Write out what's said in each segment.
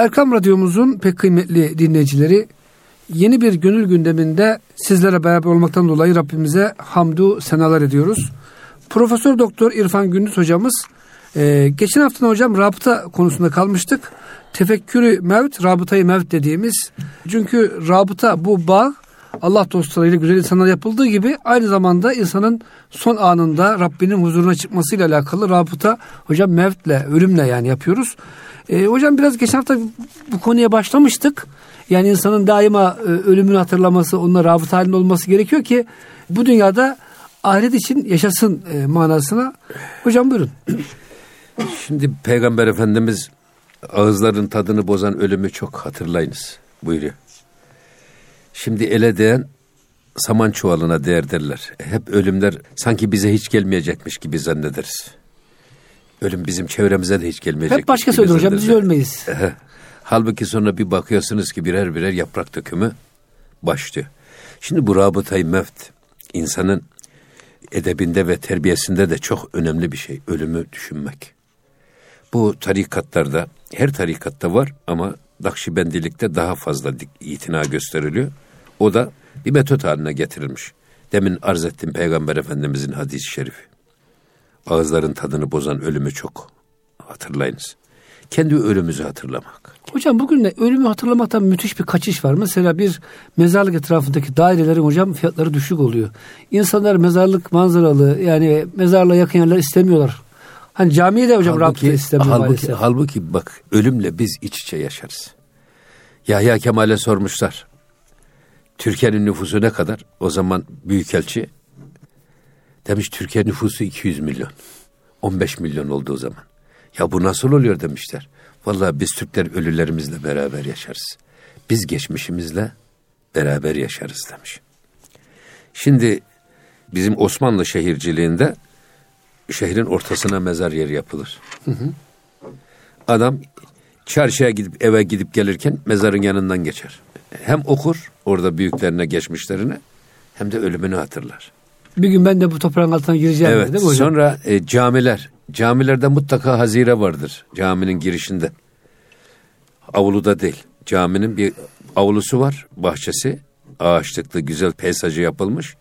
Erkam Radyomuzun pek kıymetli dinleyicileri yeni bir gönül gündeminde sizlere beraber olmaktan dolayı Rabbimize hamdu senalar ediyoruz. Profesör Doktor İrfan Gündüz hocamız e, geçen hafta hocam rabıta konusunda kalmıştık. Tefekkürü mevt, rabıtayı mevt dediğimiz. Çünkü rabıta bu bağ Allah dostlarıyla güzel insanlar yapıldığı gibi aynı zamanda insanın son anında Rabbinin huzuruna çıkmasıyla alakalı rabıta hocam mevtle, ölümle yani yapıyoruz. E, hocam biraz geçen hafta bu konuya başlamıştık. Yani insanın daima e, ölümünü hatırlaması, onunla rabıta halinde olması gerekiyor ki bu dünyada ahiret için yaşasın e, manasına. Hocam buyurun. Şimdi Peygamber Efendimiz ağızların tadını bozan ölümü çok hatırlayınız buyuruyor. Şimdi ele değen saman çuvalına değer derler. Hep ölümler sanki bize hiç gelmeyecekmiş gibi zannederiz. Ölüm bizim çevremize de hiç gelmeyecek. Hep başka söylüyor hocam biz ölmeyiz. Halbuki sonra bir bakıyorsunuz ki birer birer yaprak dökümü başlıyor. Şimdi bu rabıtayı meft insanın edebinde ve terbiyesinde de çok önemli bir şey. Ölümü düşünmek. Bu tarikatlarda her tarikatta var ama Nakşibendilikte daha fazla itina gösteriliyor. O da bir metot haline getirilmiş. Demin arz ettim Peygamber Efendimizin hadis-i şerifi. Ağızların tadını bozan ölümü çok hatırlayınız. Kendi ölümümüzü hatırlamak. Hocam bugün de ölümü hatırlamaktan müthiş bir kaçış var. Mesela bir mezarlık etrafındaki dairelerin hocam fiyatları düşük oluyor. İnsanlar mezarlık manzaralı yani mezarla yakın yerler istemiyorlar. Hani camiye de hocam halbuki, rabıta istemiyor halbuki, maalesef. Halbuki bak ölümle biz iç içe yaşarız. Yahya Kemal'e sormuşlar. Türkiye'nin nüfusu ne kadar? O zaman Büyükelçi demiş Türkiye nüfusu 200 milyon. 15 milyon olduğu zaman. Ya bu nasıl oluyor demişler. Vallahi biz Türkler ölülerimizle beraber yaşarız. Biz geçmişimizle beraber yaşarız demiş. Şimdi bizim Osmanlı şehirciliğinde şehrin ortasına mezar yeri yapılır. Hı hı. Adam çarşıya gidip eve gidip gelirken mezarın yanından geçer. Hem okur orada büyüklerine geçmişlerini hem de ölümünü hatırlar. Bir gün ben de bu toprağın altına gireceğim evet, değil mi hocam? Sonra e, camiler. Camilerde mutlaka hazire vardır caminin girişinde. Avluda değil. Caminin bir avlusu var, bahçesi. Ağaçlıklı güzel peyzajı yapılmış.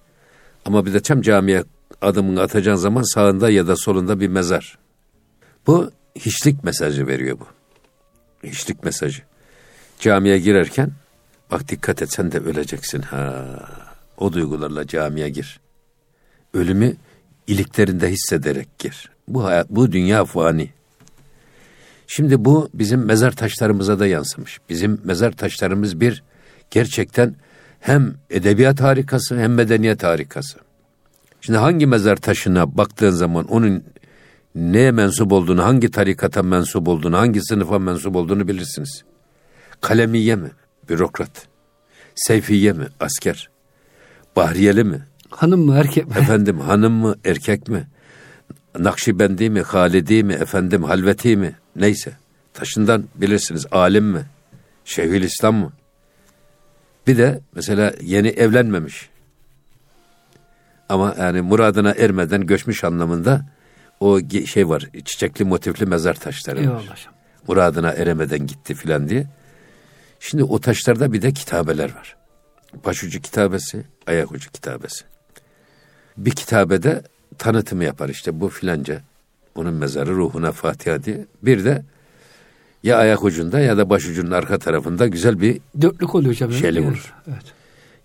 Ama bir de tam camiye adımını atacağın zaman sağında ya da solunda bir mezar. Bu hiçlik mesajı veriyor bu. Hiçlik mesajı. Camiye girerken bak dikkat et sen de öleceksin ha. O duygularla camiye gir. Ölümü iliklerinde hissederek gir. Bu hayat, bu dünya fani. Şimdi bu bizim mezar taşlarımıza da yansımış. Bizim mezar taşlarımız bir gerçekten hem edebiyat harikası hem medeniyet harikası. Şimdi hangi mezar taşına baktığın zaman onun neye mensup olduğunu, hangi tarikata mensup olduğunu, hangi sınıfa mensup olduğunu bilirsiniz. Kalemiye mi? Bürokrat. Seyfiye mi? Asker. Bahriyeli mi? Hanım mı erkek mi? Efendim hanım mı erkek mi? Nakşibendi mi, Halidi mi, efendim halveti mi? Neyse. Taşından bilirsiniz alim mi? Şeyhül İslam mı? Bir de mesela yeni evlenmemiş. Ama yani muradına ermeden göçmüş anlamında o şey var. Çiçekli motifli mezar taşları Eyvallah. var. Muradına eremeden gitti filan diye. Şimdi o taşlarda bir de kitabeler var. Başucu kitabesi, ayak ucu kitabesi. Bir kitabede tanıtımı yapar işte bu filanca. Onun mezarı ruhuna Fatiha diye. Bir de ya ayak ucunda ya da başucunun arka tarafında güzel bir dörtlük oluyor hocam. Şeylik olur. Evet.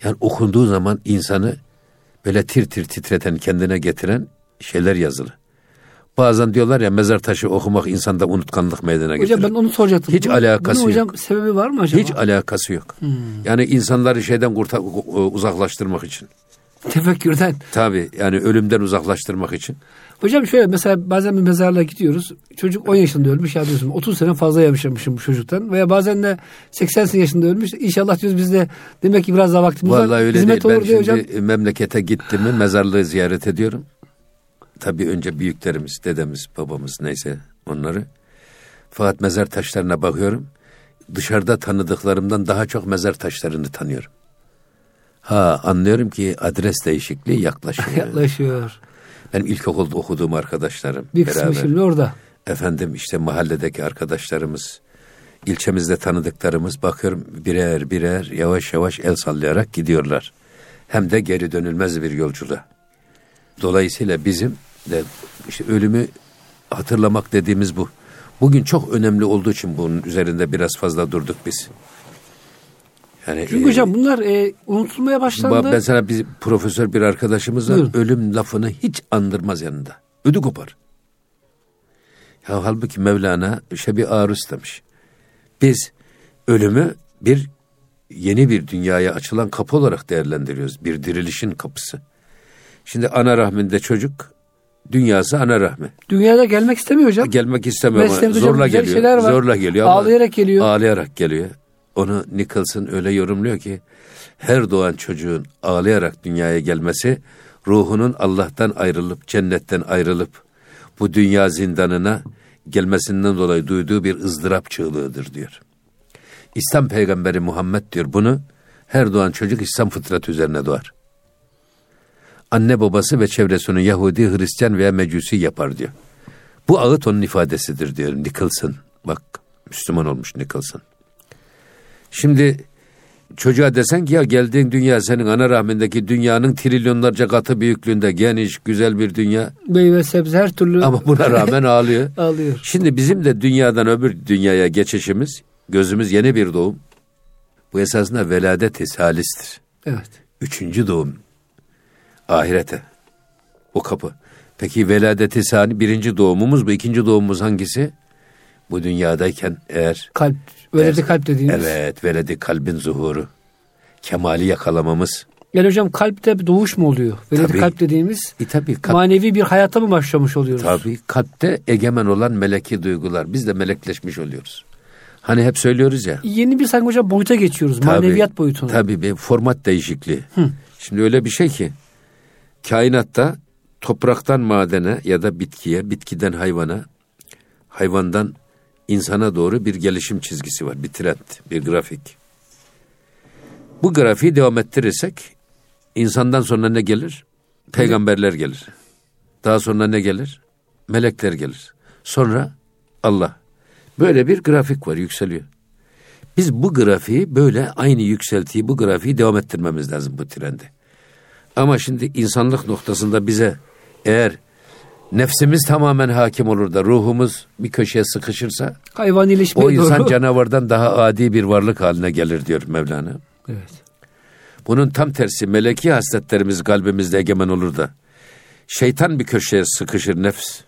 Yani okunduğu zaman insanı böyle tir tir titreten, kendine getiren şeyler yazılı. Bazen diyorlar ya mezar taşı okumak insanda unutkanlık meydana getirir. Hocam ben onu soracaktım. Hiç Bu, alakası bunun yok. hocam sebebi var mı acaba? Hiç alakası yok. Hmm. Yani insanları şeyden kurtar, uzaklaştırmak için. Tefekkürden. Tabii yani ölümden uzaklaştırmak için. Hocam şöyle mesela bazen bir mezarlığa gidiyoruz. Çocuk 10 yaşında ölmüş ya diyorsun 30 sene fazla yaşamışım bu çocuktan. Veya bazen de 80 yaşında ölmüş. İnşallah diyoruz biz de demek ki biraz daha vaktimiz Vallahi var. öyle Hizmet değil. Olur ben diyor şimdi hocam. memlekete gittim mi mezarlığı ziyaret ediyorum. Tabii önce büyüklerimiz, dedemiz, babamız neyse onları. Fakat mezar taşlarına bakıyorum. Dışarıda tanıdıklarımdan daha çok mezar taşlarını tanıyorum. Ha anlıyorum ki adres değişikliği yaklaşıyor. yaklaşıyor. Benim ilkokulda okuduğum arkadaşlarım. Bir kısmı beraber. şimdi orada. Efendim işte mahalledeki arkadaşlarımız. ilçemizde tanıdıklarımız bakıyorum birer birer yavaş yavaş el sallayarak gidiyorlar. Hem de geri dönülmez bir yolculuğa. Dolayısıyla bizim de işte ölümü hatırlamak dediğimiz bu. Bugün çok önemli olduğu için bunun üzerinde biraz fazla durduk biz. Yani, Çünkü e, hocam bunlar e, unutulmaya başlandı. Mesela bir profesör bir arkadaşımız var. Ölüm lafını hiç andırmaz yanında. Ödü kopar. Ya halbuki Mevlana işte bir aruz demiş. Biz ölümü bir yeni bir dünyaya açılan kapı olarak değerlendiriyoruz. Bir dirilişin kapısı. Şimdi ana rahminde çocuk dünyası ana rahmi. Dünyada gelmek istemiyor hocam. Gelmek istemiyor ama zorla geliyor. Zorla geliyor ama ağlayarak geliyor. Ağlayarak geliyor. Onu Nicholson öyle yorumluyor ki her doğan çocuğun ağlayarak dünyaya gelmesi ruhunun Allah'tan ayrılıp cennetten ayrılıp bu dünya zindanına gelmesinden dolayı duyduğu bir ızdırap çığlığıdır diyor. İslam peygamberi Muhammed diyor bunu her doğan çocuk İslam fıtratı üzerine doğar. Anne babası ve çevresini Yahudi, Hristiyan veya Mecusi yapar diyor. Bu ağıt onun ifadesidir diyor Nicholson. Bak Müslüman olmuş Nicholson. Şimdi çocuğa desen ki ya geldiğin dünya senin ana rahmindeki dünyanın trilyonlarca katı büyüklüğünde geniş, güzel bir dünya. Meyve sebze her türlü. Ama buna rağmen ağlıyor. ağlıyor. Şimdi bizim de dünyadan öbür dünyaya geçişimiz, gözümüz yeni bir doğum. Bu esasında veladet-i salistir. Evet. Üçüncü doğum. Ahirete. O kapı. Peki veladeti sani birinci doğumumuz bu. ikinci doğumumuz hangisi? Bu dünyadayken eğer kalp Veledi kalp dediğimiz. Evet, veledi kalbin zuhuru. Kemali yakalamamız. Yani hocam kalpte doğuş mu oluyor? Veledi tabii, kalp dediğimiz e, tabii, kalp, manevi bir hayata mı başlamış oluyoruz? Tabii kalpte egemen olan meleki duygular. Biz de melekleşmiş oluyoruz. Hani hep söylüyoruz ya. Yeni bir sanki hocam boyuta geçiyoruz. Tabii, maneviyat boyutuna. Tabii bir format değişikliği. Hı. Şimdi öyle bir şey ki kainatta topraktan madene ya da bitkiye, bitkiden hayvana, hayvandan insana doğru bir gelişim çizgisi var. Bir trend, bir grafik. Bu grafiği devam ettirirsek insandan sonra ne gelir? Peygamberler gelir. Daha sonra ne gelir? Melekler gelir. Sonra Allah. Böyle bir grafik var, yükseliyor. Biz bu grafiği böyle aynı yükseltiyi, bu grafiği devam ettirmemiz lazım bu trendi. Ama şimdi insanlık noktasında bize eğer nefsimiz tamamen hakim olur da ruhumuz bir köşeye sıkışırsa hayvanileşmeye o insan doğru. canavardan daha adi bir varlık haline gelir diyor Mevlana. Evet. Bunun tam tersi meleki hasletlerimiz kalbimizde egemen olur da şeytan bir köşeye sıkışır nefs.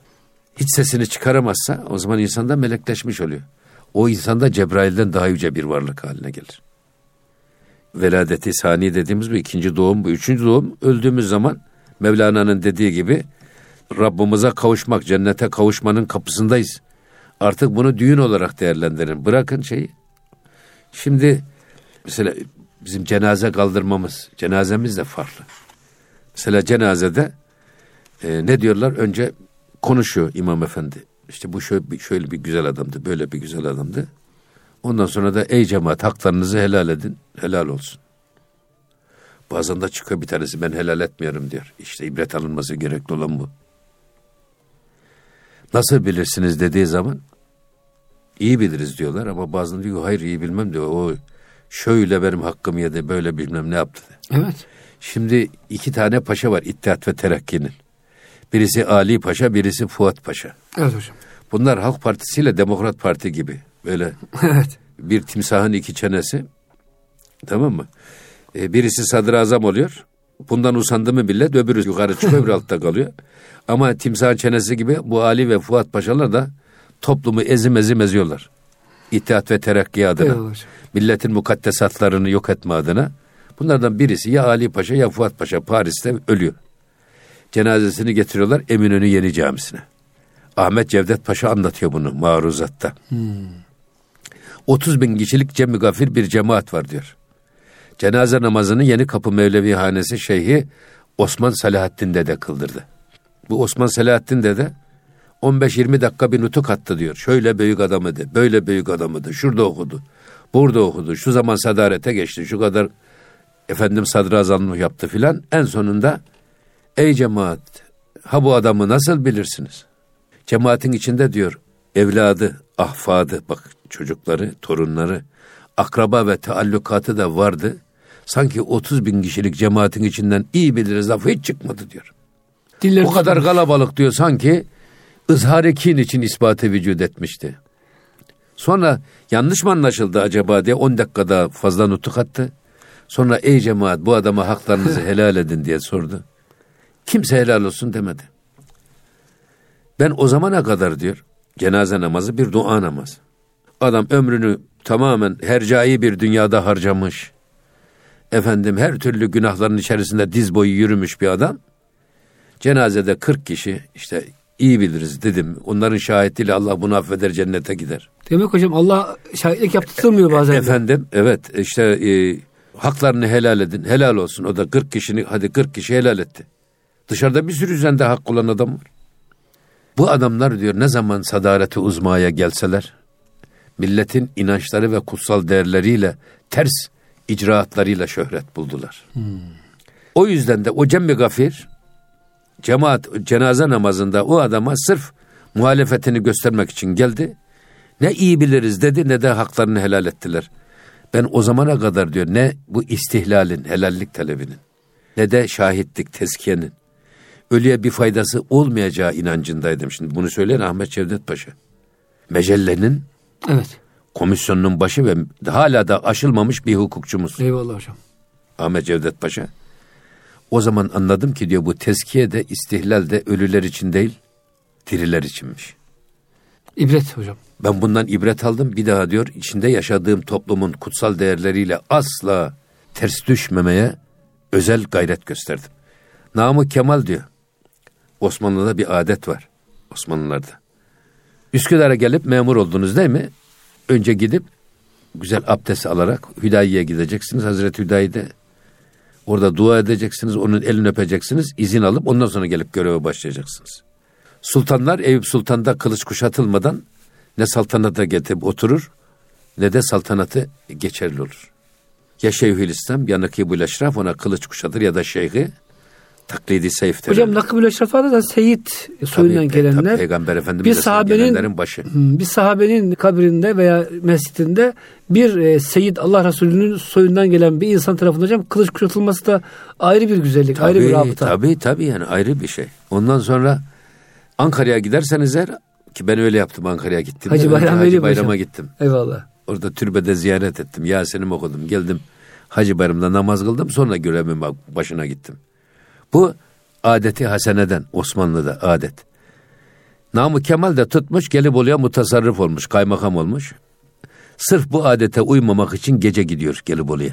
Hiç sesini çıkaramazsa o zaman insanda melekleşmiş oluyor. O insanda Cebrail'den daha yüce bir varlık haline gelir. Veladeti sani dediğimiz bu ikinci doğum bu. Üçüncü doğum öldüğümüz zaman Mevlana'nın dediği gibi Rabbimize kavuşmak, cennete kavuşmanın kapısındayız. Artık bunu düğün olarak değerlendirin. Bırakın şeyi. Şimdi mesela bizim cenaze kaldırmamız, cenazemiz de farklı. Mesela cenazede e, ne diyorlar? Önce konuşuyor imam efendi. İşte bu şöyle, şöyle bir güzel adamdı, böyle bir güzel adamdı. Ondan sonra da ey cemaat haklarınızı helal edin, helal olsun. Bazen de çıkıyor bir tanesi ben helal etmiyorum diyor. İşte ibret alınması gerekli olan bu. Nasıl bilirsiniz dediği zaman iyi biliriz diyorlar ama bazen diyor hayır iyi bilmem diyor. O şöyle benim hakkımı yedi böyle bilmem ne yaptı. Evet. Şimdi iki tane paşa var İttihat ve Terakki'nin. Birisi Ali Paşa, birisi Fuat Paşa. Evet hocam. Bunlar Halk Partisi ile Demokrat Parti gibi. Böyle evet. bir timsahın iki çenesi. Tamam mı? Ee, birisi sadrazam oluyor. Bundan usandı mı bile öbürü yukarı çıkıyor öbürü altta kalıyor. Ama timsah çenesi gibi bu Ali ve Fuat Paşalar da toplumu ezim ezim eziyorlar. İttihat ve Terakki adına. Evet. Milletin mukaddesatlarını yok etme adına. Bunlardan birisi ya Ali Paşa ya Fuat Paşa Paris'te ölüyor. Cenazesini getiriyorlar Eminönü Yeni Camisi'ne. Ahmet Cevdet Paşa anlatıyor bunu maruzatta. Hmm. 30 bin kişilik cemi gafir bir cemaat var diyor. Cenaze namazını Yeni Kapı Mevlevi Hanesi Şeyhi Osman Salahaddin Dede kıldırdı. Bu Osman Selahattin Dede 15-20 dakika bir nutuk attı diyor. Şöyle büyük adamıydı, böyle büyük adamıydı, şurada okudu, burada okudu, şu zaman sadarete geçti, şu kadar efendim sadrazamlık yaptı filan. En sonunda ey cemaat ha bu adamı nasıl bilirsiniz? Cemaatin içinde diyor evladı, ahfadı bak çocukları, torunları, akraba ve taallukatı da vardı. Sanki 30 bin kişilik cemaatin içinden iyi biliriz lafı hiç çıkmadı diyor. Diller o kadar kalabalık diyor sanki ızhar kin için ispatı vücut etmişti. Sonra yanlış mı anlaşıldı acaba diye 10 dakikada fazla nutuk attı. Sonra ey cemaat bu adama haklarınızı helal edin diye sordu. Kimse helal olsun demedi. Ben o zamana kadar diyor cenaze namazı bir dua namazı. Adam ömrünü tamamen hercai bir dünyada harcamış. Efendim her türlü günahların içerisinde diz boyu yürümüş bir adam. Cenazede 40 kişi işte iyi biliriz dedim. Onların şahitliğiyle Allah bunu affeder cennete gider. Demek hocam Allah şahitlik yaptırmıyor bazen. Efendim evet işte e, haklarını helal edin. Helal olsun. O da 40 kişini hadi 40 kişi helal etti. Dışarıda bir sürü üzerinde hak olan adam var. Bu adamlar diyor ne zaman sadareti uzmaya gelseler milletin inançları ve kutsal değerleriyle ters icraatlarıyla şöhret buldular. Hmm. O yüzden de o cemmi gafir cemaat cenaze namazında o adama sırf muhalefetini göstermek için geldi. Ne iyi biliriz dedi ne de haklarını helal ettiler. Ben o zamana kadar diyor ne bu istihlalin, helallik talebinin ne de şahitlik, tezkiyenin ölüye bir faydası olmayacağı inancındaydım. Şimdi bunu söyleyen Ahmet Cevdet Paşa. Mecellenin evet. Komisyonunun başı ve hala da aşılmamış bir hukukçumuz. Eyvallah hocam. Ahmet Cevdet Paşa. O zaman anladım ki diyor bu tezkiye de istihlal de ölüler için değil diriler içinmiş. İbret hocam. Ben bundan ibret aldım. Bir daha diyor içinde yaşadığım toplumun kutsal değerleriyle asla ters düşmemeye özel gayret gösterdim. Namı Kemal diyor. Osmanlı'da bir adet var. Osmanlılarda. Üsküdar'a gelip memur oldunuz değil mi? Önce gidip güzel abdest alarak Hüdayi'ye gideceksiniz. Hazreti Hüdayi'de orada dua edeceksiniz. Onun elini öpeceksiniz. izin alıp ondan sonra gelip göreve başlayacaksınız. Sultanlar Eyüp Sultan'da kılıç kuşatılmadan ne saltanata getirip oturur ne de saltanatı geçerli olur. Ya Şeyhülislam ya Nakibül Eşraf ona kılıç kuşatır ya da şeyhi taklidi seyf Hocam Eşraf'ta da Seyit soyundan tabii, gelenler. Tabii, Peygamber Efendimiz bir sahabenin başı. Bir sahabenin kabrinde veya mescidinde bir e, Seyit Allah Resulü'nün soyundan gelen bir insan tarafından hocam kılıç kuşatılması da ayrı bir güzellik, tabii, ayrı bir rabıta. Tabii tabii yani ayrı bir şey. Ondan sonra Ankara'ya giderseniz eğer ki ben öyle yaptım Ankara'ya gittim. Hacı Bayram Hacı Bayram'a hocam. gittim. Eyvallah. Orada türbede ziyaret ettim. Yasin'imi okudum. Geldim Hacı Bayram'da namaz kıldım. Sonra görevimin başına gittim. Bu adeti haseneden Osmanlı'da adet. Namı Kemal de tutmuş gelip oluyor mutasarrıf olmuş, kaymakam olmuş. Sırf bu adete uymamak için gece gidiyor gelip oluyor.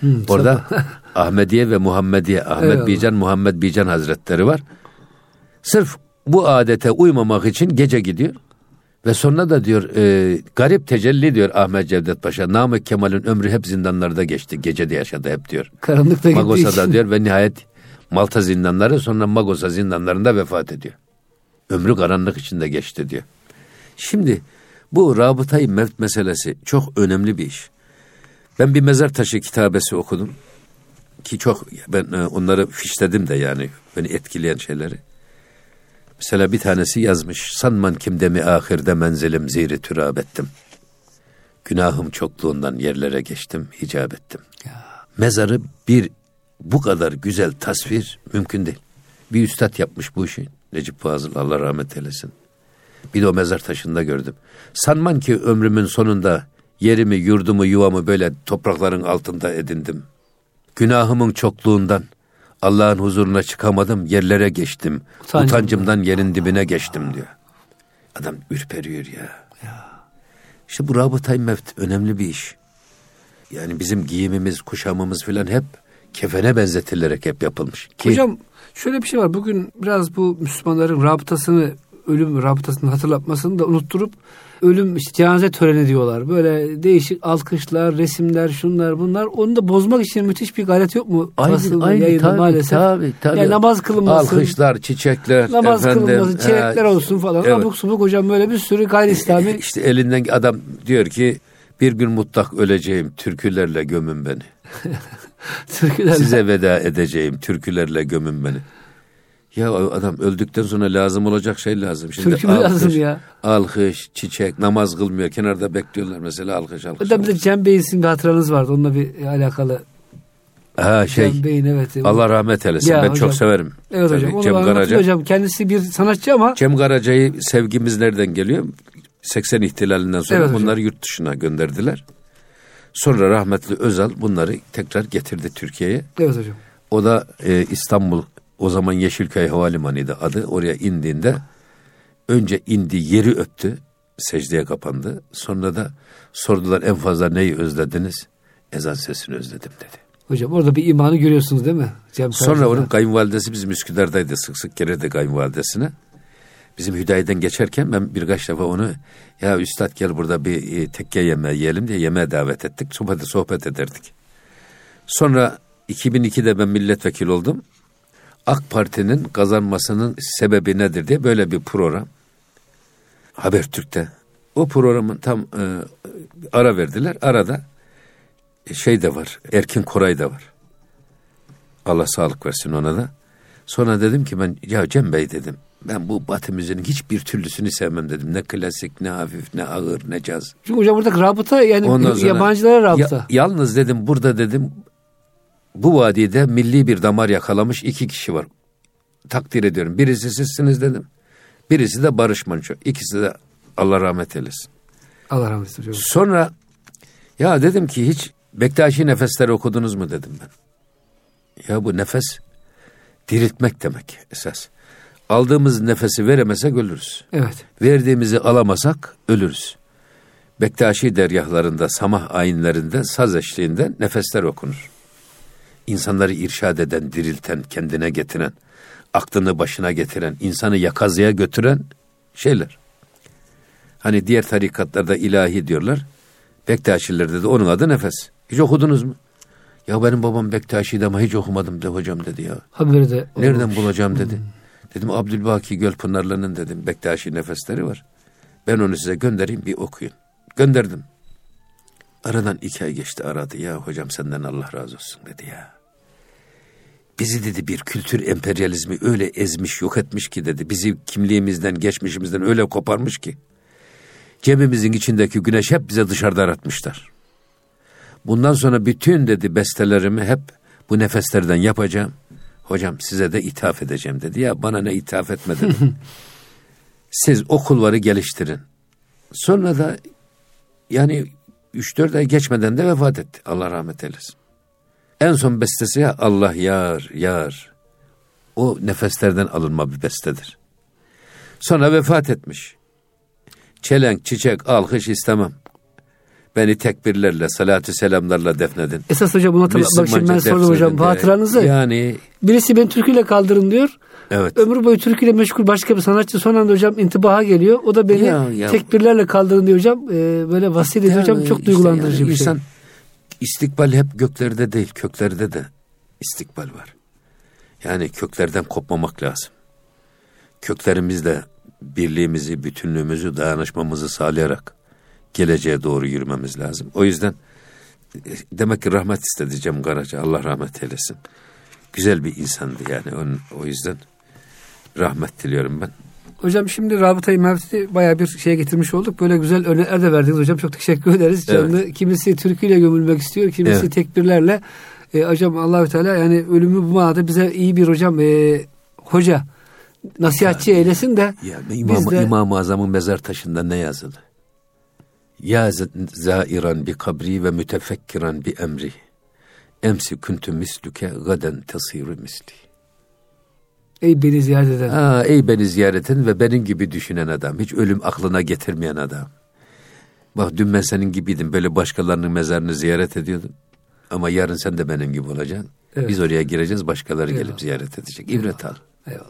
Hmm, Orada Ahmediye ve Muhammediye, Ahmet Eyvallah. Bican, Muhammed Bican Hazretleri var. Sırf bu adete uymamak için gece gidiyor. Ve sonra da diyor e, garip tecelli diyor Ahmet Cevdet Paşa. Namık Kemal'in ömrü hep zindanlarda geçti. Gecede yaşadı hep diyor. Karanlıkta Magosa'da diyor ve nihayet Malta zindanları sonra Magosa zindanlarında vefat ediyor. Ömrü karanlık içinde geçti diyor. Şimdi bu rabıtayı mevt meselesi çok önemli bir iş. Ben bir mezar taşı kitabesi okudum. Ki çok ben e, onları fişledim de yani beni etkileyen şeyleri. Mesela bir tanesi yazmış. Sanman kimde mi ahirde menzilim ziri türab ettim. Günahım çokluğundan yerlere geçtim, hicap ettim. Ya. Mezarı bir bu kadar güzel tasvir mümkün değil. Bir üstad yapmış bu işi. Necip Fazıl Allah rahmet eylesin. Bir de o mezar taşında gördüm. Sanman ki ömrümün sonunda yerimi, yurdumu, yuvamı böyle toprakların altında edindim. Günahımın çokluğundan Allah'ın huzuruna çıkamadım, yerlere geçtim. Utancımdan, Utancımdan yerin dibine geçtim diyor. Adam ürperiyor ya. ya. İşte bu rabıtay mevt önemli bir iş. Yani bizim giyimimiz, kuşamımız filan hep kefene benzetilerek hep yapılmış. Ki, Hocam şöyle bir şey var. Bugün biraz bu Müslümanların rabıtasını, ölüm rabıtasını hatırlatmasını da unutturup ölüm işte cenaze töreni diyorlar. Böyle değişik alkışlar, resimler, şunlar bunlar. Onu da bozmak için müthiş bir gayret yok mu? Aynı, aynı tabii, maalesef. tabii, tabii. Yani namaz kılınması. Alkışlar, çiçekler. Namaz efendim, kılınması, çiçekler e, olsun falan. Evet. Abuk subuk hocam böyle bir sürü gayri İslami. İşte elinden adam diyor ki bir gün mutlak öleceğim türkülerle gömün beni. türkülerle. Size veda edeceğim türkülerle gömün beni. Ya adam öldükten sonra lazım olacak şey lazım. Şimdi Türkü mü lazım ya? Alkış, çiçek, namaz kılmıyor. Kenarda bekliyorlar mesela alkış alkış. Hocam bir de Cem Bey'in sizin bir hatıranız vardı. Onunla bir alakalı. Ha şey. Cem Bey'in evet. Allah rahmet eylesin. Ya ben hocam. çok severim. Evet hocam. Onu Cem Karaca. hocam. Kendisi bir sanatçı ama Cem Karaca'yı sevgimiz nereden geliyor? 80 ihtilalinden sonra Evet hocam. bunları yurt dışına gönderdiler. Sonra rahmetli Özal bunları tekrar getirdi Türkiye'ye. evet hocam. O da e, İstanbul o zaman Yeşilköy Havalimanı'ydı adı. Oraya indiğinde önce indi yeri öptü. Secdeye kapandı. Sonra da sordular en fazla neyi özlediniz? Ezan sesini özledim dedi. Hocam orada bir imanı görüyorsunuz değil mi? Cem Sonra Karaca'da. onun kayınvalidesi bizim Üsküdar'daydı. Sık sık gelirdi kayınvalidesine. Bizim Hüdayi'den geçerken ben birkaç defa onu ya üstad gel burada bir e, tekke yemeği yiyelim diye yemeğe davet ettik. Sohbet, sohbet ederdik. Sonra 2002'de ben milletvekili oldum. AK Parti'nin kazanmasının sebebi nedir diye böyle bir program. Habertürk'te. O programın tam e, ara verdiler. Arada e, şey de var. Erkin Koray da var. Allah sağlık versin ona da. Sonra dedim ki ben ya Cem Bey dedim. Ben bu batı müziğinin hiçbir türlüsünü sevmem dedim. Ne klasik, ne hafif, ne ağır, ne caz. Çünkü hocam buradaki rabıta yani Ondan sonra- yabancılara rabıta. Ya- yalnız dedim burada dedim bu vadide milli bir damar yakalamış iki kişi var. Takdir ediyorum. Birisi sizsiniz dedim. Birisi de Barış Manço. İkisi de Allah rahmet eylesin. Allah rahmet eylesin hocam. Sonra ya dedim ki hiç Bektaşi nefesleri okudunuz mu dedim ben. Ya bu nefes diriltmek demek esas. Aldığımız nefesi veremesek ölürüz. Evet. Verdiğimizi alamasak ölürüz. Bektaşi deryahlarında, samah ayinlerinde, saz eşliğinde nefesler okunur. İnsanları irşad eden, dirilten, kendine getiren, aklını başına getiren, insanı yakazıya götüren şeyler. Hani diğer tarikatlarda ilahi diyorlar. Bektaşilerde de onun adı nefes. Hiç okudunuz mu? Ya benim babam Bektaşi'ydi ama hiç okumadım de hocam dedi ya. Haberi de. Nereden bulacağım dedi. Dedim Abdülbaki Gölpınarlı'nın dedim Bektaşi nefesleri var. Ben onu size göndereyim bir okuyun. Gönderdim. Aradan iki ay geçti aradı. Ya hocam senden Allah razı olsun dedi ya. Bizi dedi bir kültür emperyalizmi öyle ezmiş yok etmiş ki dedi. Bizi kimliğimizden geçmişimizden öyle koparmış ki. Cebimizin içindeki güneş hep bize dışarıda aratmışlar. Bundan sonra bütün dedi bestelerimi hep bu nefeslerden yapacağım. Hocam size de ithaf edeceğim dedi. Ya bana ne ithaf etme dedim. Siz o kulvarı geliştirin. Sonra da yani 3-4 ay geçmeden de vefat etti. Allah rahmet eylesin. En son bestesi ya Allah yar yar. O nefeslerden alınma bir bestedir. Sonra vefat etmiş. Çelenk, çiçek, alkış istemem. Beni tekbirlerle, salatü selamlarla defnedin. Esas hocam tabii bak şimdi ben sordum hocam hatıranızı. Yani Birisi beni türküyle kaldırın diyor. Evet. Ömür boyu türküyle meşgul başka bir sanatçı son anda hocam intibaha geliyor. O da beni Ya, ya. tekbirlerle kaldırın diyor hocam. Ee, böyle vasiyet ediyor hocam. Çok işte duygulandırıcı yani bir şey. insan istikbal hep göklerde değil, köklerde de istikbal var. Yani köklerden kopmamak lazım. Köklerimizle birliğimizi, bütünlüğümüzü, dayanışmamızı sağlayarak geleceğe doğru yürümemiz lazım. O yüzden e, demek ki rahmet istedi Cem Karaca. Allah rahmet eylesin. Güzel bir insandı yani. Onun, o yüzden rahmet diliyorum ben. Hocam şimdi Rabıta-i Mevlid'i bayağı bir şeye getirmiş olduk. Böyle güzel örnekler de verdiniz hocam. Çok teşekkür ederiz. Evet. Canlı, kimisi türküyle gömülmek istiyor. Kimisi Evet. tekbirlerle. E, hocam Allahü Teala yani ölümü bu manada bize iyi bir hocam e, hoca nasihatçi eylesin de Ya İmam, de İmam-ı Azam'ın mezar taşında ne yazılı? Ya zairan bi kabri ve mütefekkiran bi emri. Emsi kuntu misluke gaden tasiru misli. Ey beni ziyaret eden. Aa, ey beni ziyaretin ve benim gibi düşünen adam. Hiç ölüm aklına getirmeyen adam. Bak dün ben senin gibiydim. Böyle başkalarının mezarını ziyaret ediyordum. Ama yarın sen de benim gibi olacaksın. Evet. Biz oraya gireceğiz. Başkaları Eyvallah. gelip ziyaret edecek. İbret al. Eyvallah.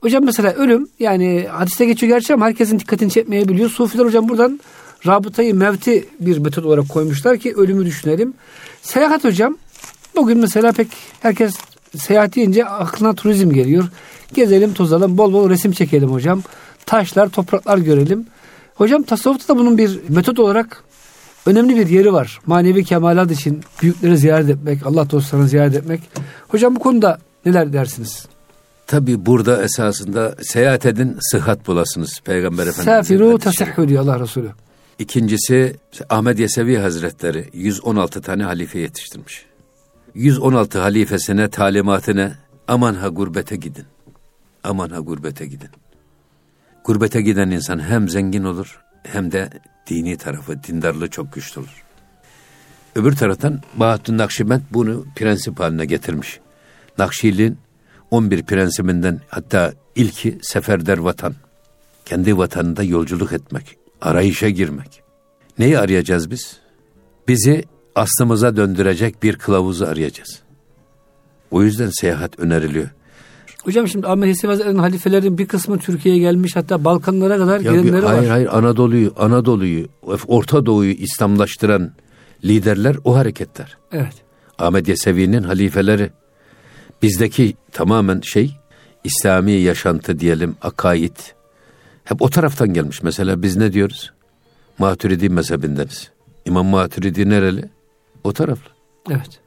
Hocam mesela ölüm yani hadiste geçiyor gerçi ama herkesin dikkatini çekmeyebiliyor. Sufiler hocam buradan rabıtayı mevti bir metot olarak koymuşlar ki ölümü düşünelim. Seyahat hocam bugün mesela pek herkes seyahat deyince aklına turizm geliyor. Gezelim tozalım bol bol resim çekelim hocam. Taşlar topraklar görelim. Hocam tasavvufta da bunun bir metot olarak önemli bir yeri var. Manevi kemalat için büyükleri ziyaret etmek, Allah dostlarını ziyaret etmek. Hocam bu konuda neler dersiniz? Tabi burada esasında seyahat edin, sıhhat bulasınız Peygamber Efendimiz. Safiru tasihhu diyor Allah Resulü. İkincisi Ahmet Yesevi Hazretleri 116 tane halife yetiştirmiş. 116 halifesine talimatine aman ha gurbete gidin. Aman ha gurbete gidin. Gurbete giden insan hem zengin olur hem de dini tarafı, dindarlığı çok güçlü olur. Öbür taraftan Bahattin Nakşibend bunu prensip haline getirmiş. Nakşiliğin 11 prensibinden hatta ilki seferder vatan. Kendi vatanında yolculuk etmek, arayışa girmek. Neyi arayacağız biz? Bizi aslımıza döndürecek bir kılavuzu arayacağız. O yüzden seyahat öneriliyor. Hocam şimdi Ahmet Hazretleri'nin halifelerin bir kısmı Türkiye'ye gelmiş hatta Balkanlara kadar Ya bir- gelenleri hayır var. hayır Anadolu'yu, Anadolu'yu, Orta Doğu'yu İslamlaştıran liderler o hareketler. Evet. Ahmet Yesevi'nin halifeleri. Bizdeki tamamen şey İslami yaşantı diyelim, akaid. Hep o taraftan gelmiş. Mesela biz ne diyoruz? Maturidi mezhebindeniz. İmam Maturidi nereli? O taraflı. Evet.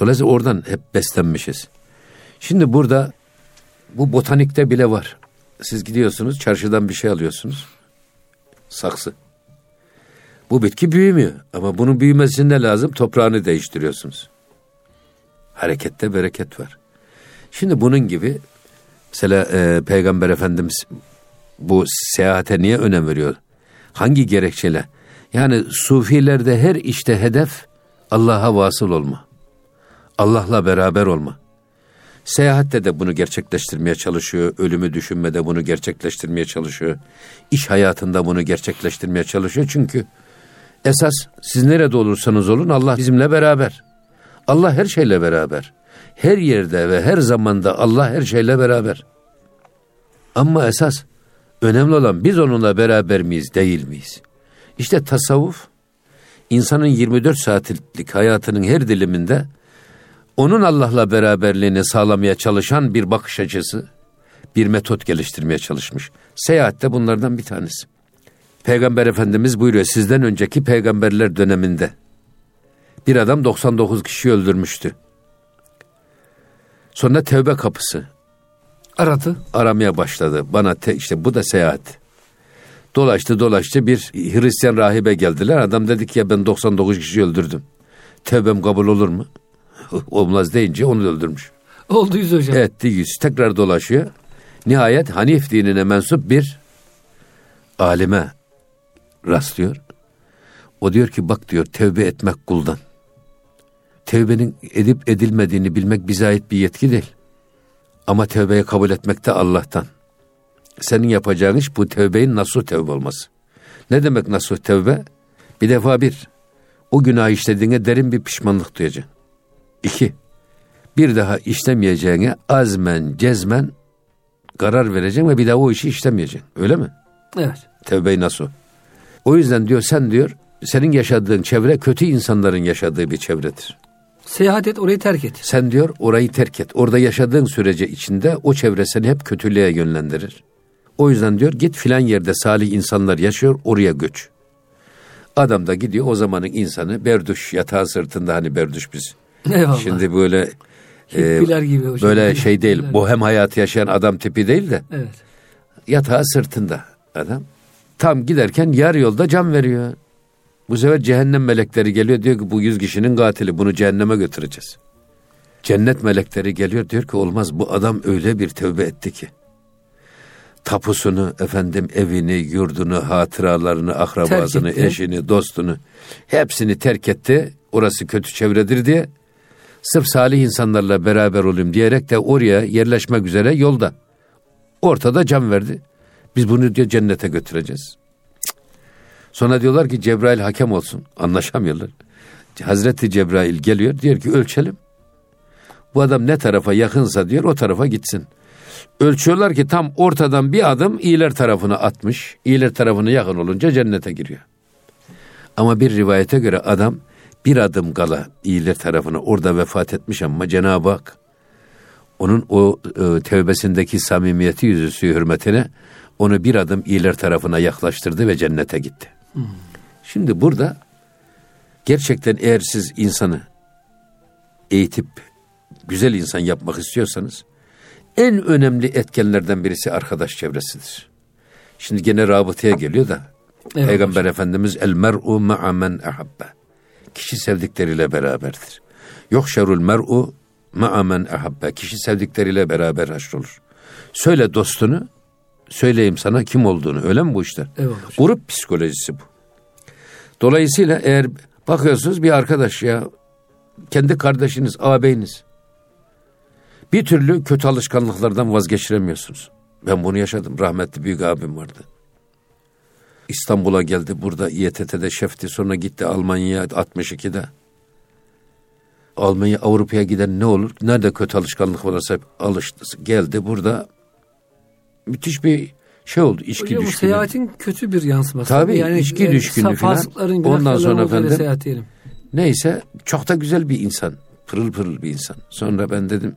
Dolayısıyla oradan hep beslenmişiz. Şimdi burada bu botanikte bile var. Siz gidiyorsunuz çarşıdan bir şey alıyorsunuz. Saksı. Bu bitki büyümüyor ama bunun büyümesi ne lazım? Toprağını değiştiriyorsunuz. Harekette bereket var. Şimdi bunun gibi mesela e, Peygamber Efendimiz bu seyahate niye önem veriyor? Hangi gerekçeyle? Yani sufilerde her işte hedef Allah'a vasıl olma. Allah'la beraber olma. Seyahatte de bunu gerçekleştirmeye çalışıyor. Ölümü düşünmede bunu gerçekleştirmeye çalışıyor. İş hayatında bunu gerçekleştirmeye çalışıyor. Çünkü esas siz nerede olursanız olun Allah bizimle beraber. Allah her şeyle beraber. Her yerde ve her zamanda Allah her şeyle beraber. Ama esas önemli olan biz onunla beraber miyiz, değil miyiz? İşte tasavvuf insanın 24 saatlik hayatının her diliminde onun Allah'la beraberliğini sağlamaya çalışan bir bakış açısı, bir metot geliştirmeye çalışmış. Seyahat de bunlardan bir tanesi. Peygamber Efendimiz buyuruyor sizden önceki peygamberler döneminde bir adam 99 kişi öldürmüştü. Sonra tevbe kapısı Aradı. aramaya başladı. Bana te, işte bu da seyahat. Dolaştı dolaştı bir Hristiyan rahibe geldiler. Adam dedi ki ya ben 99 kişi öldürdüm. Tevbem kabul olur mu? Olmaz deyince onu öldürmüş. Oldu yüz hocam. Etti yüz. Tekrar dolaşıyor. Nihayet Hanif dinine mensup bir alime rastlıyor. O diyor ki bak diyor tevbe etmek kuldan. Tevbenin edip edilmediğini bilmek bize ait bir yetki değil. Ama tevbeyi kabul etmek de Allah'tan. Senin yapacağın iş bu tevbeyin nasuh tevbe olması. Ne demek nasuh tevbe? Bir defa bir, o günah işlediğine derin bir pişmanlık duyacaksın. İki, bir daha işlemeyeceğine azmen, cezmen karar vereceksin ve bir daha o işi işlemeyeceksin. Öyle mi? Evet. Tevbe-i nasuh. O yüzden diyor sen diyor senin yaşadığın çevre kötü insanların yaşadığı bir çevredir. Seyahat et orayı terk et. Sen diyor orayı terk et. Orada yaşadığın sürece içinde o çevre seni hep kötülüğe yönlendirir. O yüzden diyor git filan yerde salih insanlar yaşıyor oraya göç. Adam da gidiyor o zamanın insanı berduş yatağı sırtında hani berduş biz. Eyvallah. Şimdi böyle e, gibi hocam. böyle şey değil Hippiler. bohem hayatı yaşayan adam tipi değil de Evet. yatağı sırtında adam. Tam giderken yarı yolda can veriyor. Bu sefer cehennem melekleri geliyor diyor ki bu yüz kişinin katili bunu cehenneme götüreceğiz. Cennet melekleri geliyor diyor ki olmaz bu adam öyle bir tövbe etti ki. Tapusunu, efendim evini, yurdunu, hatıralarını, akrabasını, eşini, dostunu hepsini terk etti. Orası kötü çevredir diye. Sırf salih insanlarla beraber olayım diyerek de oraya yerleşmek üzere yolda. Ortada can verdi. Biz bunu diyor cennete götüreceğiz. Cık. Sonra diyorlar ki Cebrail hakem olsun. Anlaşamıyorlar. Hazreti Cebrail geliyor diyor ki ölçelim. Bu adam ne tarafa yakınsa diyor o tarafa gitsin. Ölçüyorlar ki tam ortadan bir adım iyiler tarafına atmış. İyiler tarafına yakın olunca cennete giriyor. Ama bir rivayete göre adam bir adım kala iyiler tarafına orada vefat etmiş ama Cenab-ı Hak onun o e, tevbesindeki samimiyeti yüzüsü hürmetine onu bir adım iyiler tarafına yaklaştırdı ve cennete gitti. Şimdi burada gerçekten eğer siz insanı eğitip güzel insan yapmak istiyorsanız en önemli etkenlerden birisi arkadaş çevresidir. Şimdi gene rabıtaya geliyor da evet, Peygamber hocam. Efendimiz el mer'u ma'a men ahabbe. Kişi sevdikleriyle beraberdir. Yok şerul mer'u ma'a men ahabbe. Kişi sevdikleriyle beraber haşrolur. Söyle dostunu, söyleyeyim sana kim olduğunu. Öyle mi bu işler? Evet Grup psikolojisi bu. Dolayısıyla eğer bakıyorsunuz bir arkadaş ya kendi kardeşiniz, ağabeyiniz bir türlü kötü alışkanlıklardan vazgeçiremiyorsunuz. Ben bunu yaşadım. Rahmetli büyük abim vardı. İstanbul'a geldi. Burada İETT'de şefti. Sonra gitti Almanya'ya 62'de. Almanya Avrupa'ya giden ne olur? Nerede kötü alışkanlık varsa alıştı. Geldi burada müthiş bir şey oldu. İçki Hocam, düşkünü. seyahatin kötü bir yansıması. Tabii yani, içki yani, düşkünlüğü falan. Ondan sonra efendim seyahat diyelim. neyse çok da güzel bir insan. Pırıl pırıl bir insan. Sonra ben dedim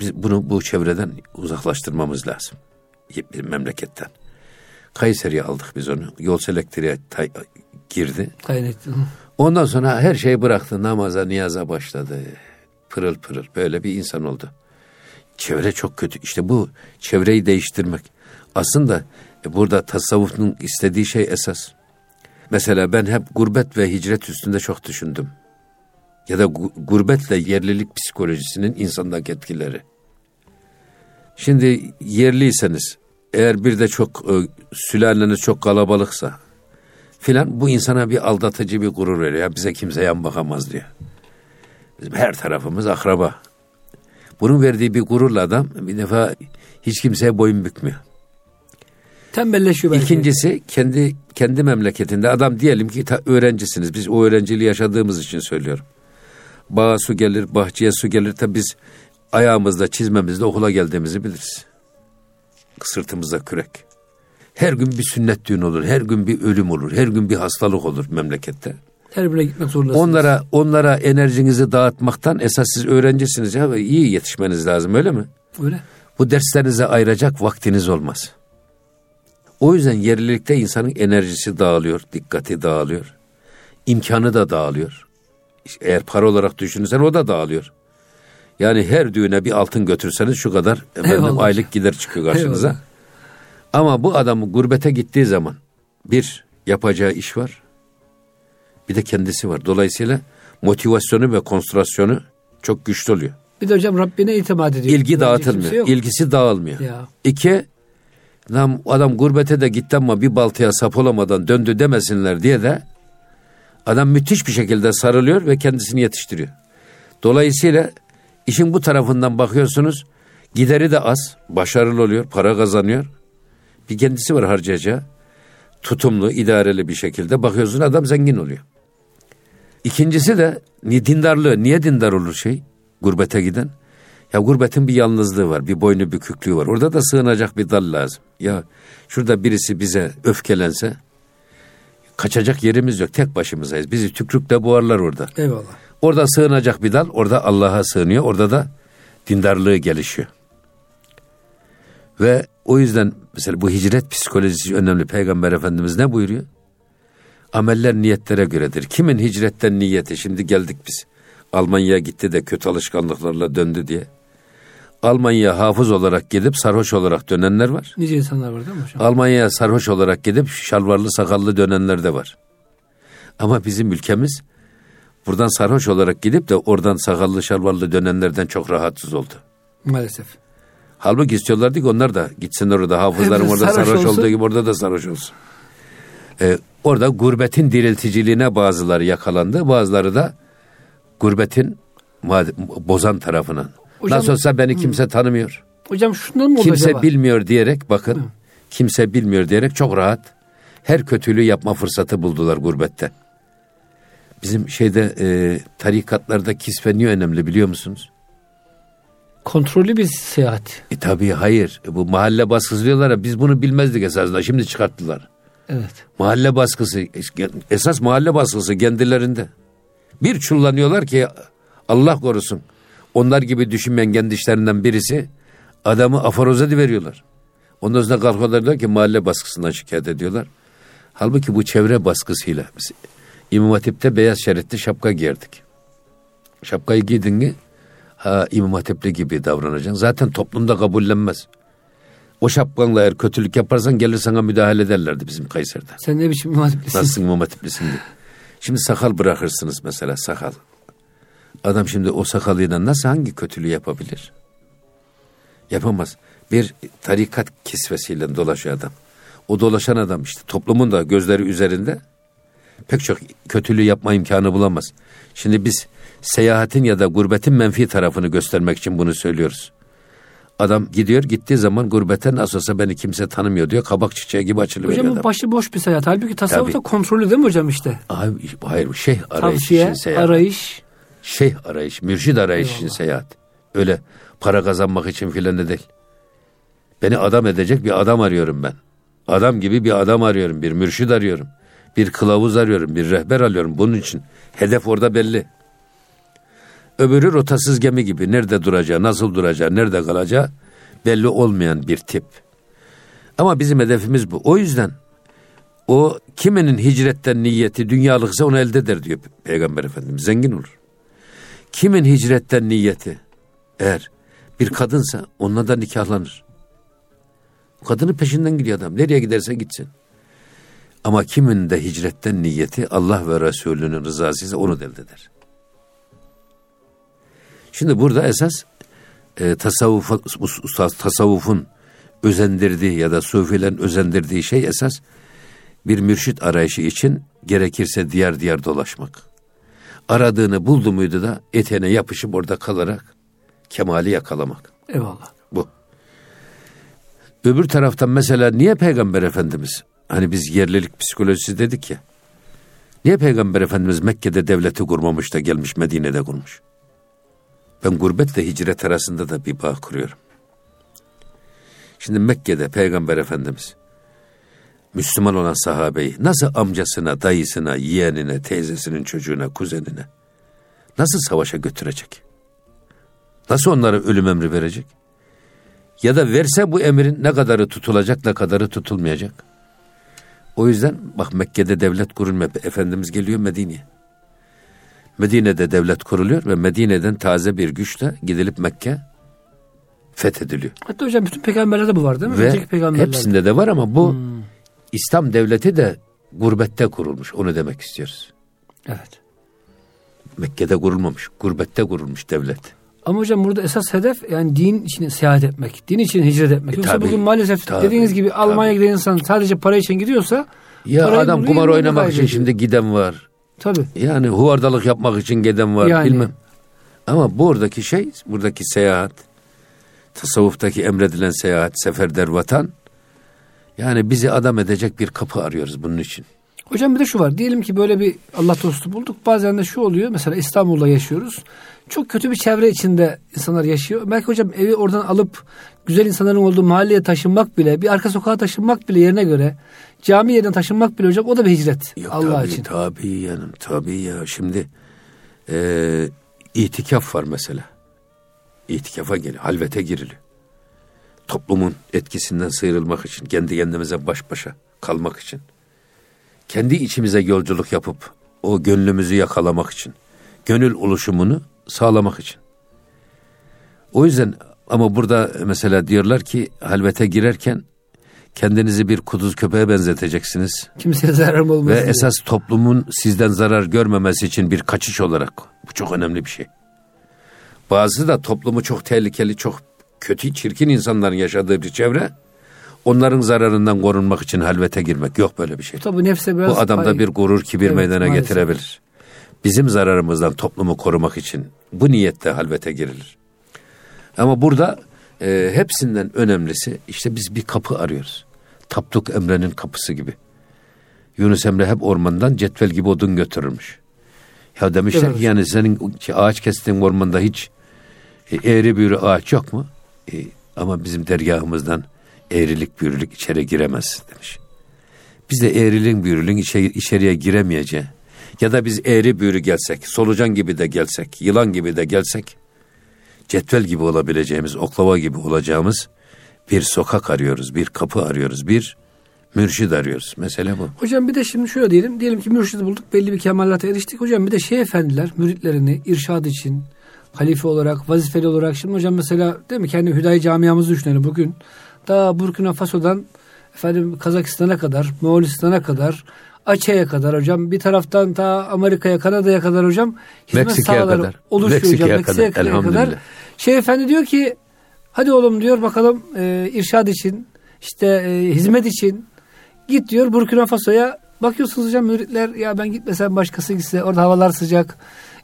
biz bunu bu çevreden uzaklaştırmamız lazım. Bir memleketten. Kayseri'ye aldık biz onu. Yol selektriğe girdi. Kaynetti. Ondan sonra her şeyi bıraktı. Namaza, niyaza başladı. Pırıl pırıl böyle bir insan oldu. Çevre çok kötü. İşte bu çevreyi değiştirmek. Aslında e, burada tasavvufun istediği şey esas. Mesela ben hep gurbet ve hicret üstünde çok düşündüm. Ya da gurbetle yerlilik psikolojisinin insandaki etkileri. Şimdi yerliyseniz eğer bir de çok e, sülaleniz çok kalabalıksa filan bu insana bir aldatıcı bir gurur veriyor. Ya bize kimse yan bakamaz diyor. Bizim her tarafımız akraba. Bunun verdiği bir gururla adam bir defa hiç kimseye boyun bükmüyor. Tembelleşiyor belki. İkincisi kendi kendi memleketinde adam diyelim ki ta, öğrencisiniz. Biz o öğrenciliği yaşadığımız için söylüyorum. Bağa su gelir, bahçeye su gelir. Tabi biz ayağımızda, çizmemizde okula geldiğimizi biliriz. Sırtımızda kürek. Her gün bir sünnet düğün olur, her gün bir ölüm olur, her gün bir hastalık olur memlekette. Her birine gitmek zorundasınız. Onlara onlara enerjinizi dağıtmaktan esas siz öğrencisiniz ya ve iyi yetişmeniz lazım öyle mi? Öyle. Bu derslerinize ayıracak vaktiniz olmaz. O yüzden yerlilikte insanın enerjisi dağılıyor, dikkati dağılıyor. imkanı da dağılıyor. Eğer para olarak düşünürsen o da dağılıyor. Yani her düğüne bir altın götürseniz şu kadar efendim Eyvallah. aylık gider çıkıyor karşınıza. Eyvallah. Ama bu adam gurbete gittiği zaman bir yapacağı iş var. Bir de kendisi var. Dolayısıyla motivasyonu ve konsantrasyonu çok güçlü oluyor. Bir de hocam Rabbine itimat ediyor. İlgi dağıtılmıyor. İlgisi dağılmıyor. Ya. İki, adam, adam gurbete de gitti ama bir baltaya sap olamadan döndü demesinler diye de adam müthiş bir şekilde sarılıyor ve kendisini yetiştiriyor. Dolayısıyla işin bu tarafından bakıyorsunuz gideri de az, başarılı oluyor, para kazanıyor. Bir kendisi var harcayacağı. Tutumlu, idareli bir şekilde bakıyorsun adam zengin oluyor. İkincisi de dindarlığı. Niye dindar olur şey? Gurbete giden. Ya gurbetin bir yalnızlığı var, bir boynu büküklüğü var. Orada da sığınacak bir dal lazım. Ya şurada birisi bize öfkelense kaçacak yerimiz yok. Tek başımızayız. Bizi tükrükle boğarlar orada. Eyvallah. Orada sığınacak bir dal, orada Allah'a sığınıyor. Orada da dindarlığı gelişiyor. Ve o yüzden mesela bu hicret psikolojisi önemli. Peygamber Efendimiz ne buyuruyor? Ameller niyetlere göredir. Kimin hicretten niyeti? Şimdi geldik biz. Almanya'ya gitti de kötü alışkanlıklarla döndü diye. Almanya'ya hafız olarak gidip sarhoş olarak dönenler var. Nice insanlar var değil mi hocam? Almanya'ya sarhoş olarak gidip şalvarlı sakallı dönenler de var. Ama bizim ülkemiz buradan sarhoş olarak gidip de oradan sakallı şalvarlı dönenlerden çok rahatsız oldu. Maalesef. Halbuki istiyorlardı ki onlar da gitsinler orada hafızlarım orada sarhoş, sarhoş olduğu gibi orada da sarhoş olsun. Ee, orada gurbetin dirilticiliğine bazıları yakalandı bazıları da gurbetin bozan tarafına. Hocam, Nasıl olsa beni kimse hı. tanımıyor. Hocam şundan mı Kimse acaba? bilmiyor diyerek bakın hı. kimse bilmiyor diyerek çok rahat her kötülüğü yapma fırsatı buldular gurbette. Bizim şeyde e, tarikatlarda kisve niye önemli biliyor musunuz? kontrollü bir seyahat. E tabii hayır. E, bu mahalle baskısı diyorlar ya biz bunu bilmezdik esasında. Şimdi çıkarttılar. Evet. Mahalle baskısı esas mahalle baskısı kendilerinde. Bir çullanıyorlar ki Allah korusun. Onlar gibi düşünmeyen kendi işlerinden birisi adamı aforoza veriyorlar. Ondan sonra kalkıyorlar diyor ki mahalle baskısından şikayet ediyorlar. Halbuki bu çevre baskısıyla biz İmam Hatip'te beyaz şeritli şapka giyerdik. Şapkayı giydin mi ha, İmam Hatipli gibi davranacaksın. Zaten toplumda kabullenmez. O şapkanla eğer kötülük yaparsan gelir sana müdahale ederlerdi bizim Kayseri'de. Sen ne biçim imam hatiplisin? Nasılsın İmam Hatiplisin diye. Şimdi sakal bırakırsınız mesela sakal. Adam şimdi o sakalıyla nasıl hangi kötülüğü yapabilir? Yapamaz. Bir tarikat kisvesiyle dolaşıyor adam. O dolaşan adam işte toplumun da gözleri üzerinde pek çok kötülüğü yapma imkanı bulamaz. Şimdi biz seyahatin ya da gurbetin menfi tarafını göstermek için bunu söylüyoruz. Adam gidiyor gittiği zaman gurbete nasıl olsa beni kimse tanımıyor diyor. Kabak çiçeği gibi açılıveriyor Hocam bu adam. başı boş bir seyahat. Halbuki tasavvufta Tabii. kontrollü değil mi hocam işte? Abi, hayır şeyh arayış Tavsiye, için seyahat. arayış. Şeyh arayış, mürşid arayış için seyahat. Öyle para kazanmak için filan da değil. Beni adam edecek bir adam arıyorum ben. Adam gibi bir adam arıyorum, bir mürşid arıyorum. Bir kılavuz arıyorum, bir rehber arıyorum. Bunun için hedef orada belli. Öbürü rotasız gemi gibi. Nerede duracağı, nasıl duracağı, nerede kalacağı belli olmayan bir tip. Ama bizim hedefimiz bu. O yüzden o kiminin hicretten niyeti dünyalıksa onu elde eder diyor Peygamber Efendimiz. Zengin olur. Kimin hicretten niyeti eğer bir kadınsa onunla da nikahlanır. Kadının peşinden gidiyor adam. Nereye giderse gitsin. Ama kimin de hicretten niyeti Allah ve Resulünün rızası ise onu elde eder. Şimdi burada esas e, tasavvuf, tasavvufun özendirdiği ya da sufilerin özendirdiği şey esas bir mürşit arayışı için gerekirse diğer diğer dolaşmak. Aradığını buldu muydu da eteğine yapışıp orada kalarak kemali yakalamak. Eyvallah. Bu. Öbür taraftan mesela niye Peygamber Efendimiz hani biz yerlilik psikolojisi dedik ya. Niye Peygamber Efendimiz Mekke'de devleti kurmamış da gelmiş Medine'de kurmuş? Ben gurbetle hicret arasında da bir bağ kuruyorum. Şimdi Mekke'de Peygamber Efendimiz Müslüman olan sahabeyi nasıl amcasına, dayısına, yeğenine, teyzesinin çocuğuna, kuzenine nasıl savaşa götürecek? Nasıl onlara ölüm emri verecek? Ya da verse bu emrin ne kadarı tutulacak, ne kadarı tutulmayacak? O yüzden bak Mekke'de devlet kurulmuyor. Efendimiz geliyor Medine'ye. Medine'de devlet kuruluyor ve Medine'den taze bir güçle gidilip Mekke fethediliyor. Hatta hocam bütün peygamberlerde bu var değil mi? Ve hepsinde de var ama bu İslam devleti de gurbette kurulmuş. Onu demek istiyoruz. Evet. Mekke'de kurulmamış. Gurbette kurulmuş devlet. Ama hocam burada esas hedef yani din için seyahat etmek. Din için hicret etmek. E, Yoksa tabii, bugün maalesef tabii, dediğiniz gibi Almanya'ya giden insan sadece para için gidiyorsa Ya adam kumar oynamak için şimdi giden var. Tabii. Yani huvardalık yapmak için giden var Yani. bilmem. Ama buradaki şey, buradaki seyahat, tasavvuftaki emredilen seyahat, seferder vatan, yani bizi adam edecek bir kapı arıyoruz bunun için. Hocam bir de şu var. Diyelim ki böyle bir Allah dostu bulduk. Bazen de şu oluyor. Mesela İstanbul'da yaşıyoruz. Çok kötü bir çevre içinde insanlar yaşıyor. Belki hocam evi oradan alıp güzel insanların olduğu mahalleye taşınmak bile, bir arka sokağa taşınmak bile yerine göre cami yerine taşınmak bile hocam o da bir hicret Yok, Allah tabii, için. Tabii yanım tabii ya. Şimdi e, itikaf var mesela. İtikafa geliyor, halvete giriliyor. Toplumun etkisinden sıyrılmak için, kendi kendimize baş başa kalmak için. Kendi içimize yolculuk yapıp o gönlümüzü yakalamak için. Gönül oluşumunu sağlamak için. O yüzden ama burada mesela diyorlar ki halvete girerken kendinizi bir kuduz köpeğe benzeteceksiniz. Kimseye zararım olmasın. Ve diye. esas toplumun sizden zarar görmemesi için bir kaçış olarak. Bu çok önemli bir şey. Bazı da toplumu çok tehlikeli, çok kötü, çirkin insanların yaşadığı bir çevre. Onların zararından korunmak için halvete girmek. Yok böyle bir şey. Tabii nefse biraz Bu adamda pay- bir gurur, kibir Evet, meydana maalesef. getirebilir. Bizim zararımızdan toplumu korumak için bu niyette halvete girilir. Ama burada e, hepsinden önemlisi işte biz bir kapı arıyoruz. Tapduk Emre'nin kapısı gibi. Yunus Emre hep ormandan cetvel gibi odun götürürmüş. Ya demişler Evet. ki yani senin ağaç kestiğin ormanda hiç e, eğri büğrü ağaç yok mu? E, ama bizim dergahımızdan eğrilik büğrülük içeri giremez demiş. Biz de eğriliğin büğrülüğün içeri, içeriye giremeyeceği ya da biz eğri büğrü gelsek, solucan gibi de gelsek, yılan gibi de gelsek cetvel gibi olabileceğimiz, oklava gibi olacağımız bir sokak arıyoruz, bir kapı arıyoruz, bir mürşid arıyoruz. Mesele bu. Hocam bir de şimdi şöyle diyelim. Diyelim ki mürşidi bulduk belli bir kemalata eriştik. Hocam bir de şey efendiler müritlerini irşad için, halife olarak, vazifeli olarak. Şimdi hocam mesela değil mi kendi Hüdayi camiamızı düşünelim bugün. Daha Burkina Faso'dan efendim Kazakistan'a kadar, Moğolistan'a kadar, Açe'ye kadar hocam. Bir taraftan ta Amerika'ya, Kanada'ya kadar hocam hizmet Meksika'ya sahaları kadar. oluşuyor Meksika'ya hocam. Meksika'ya kadar, kadar. Şey efendi diyor ki hadi oğlum diyor bakalım e, irşad için, işte e, hizmet için git diyor Burkina Faso'ya. Bakıyorsunuz hocam müritler ya ben gitmesem başkası gitse orada havalar sıcak.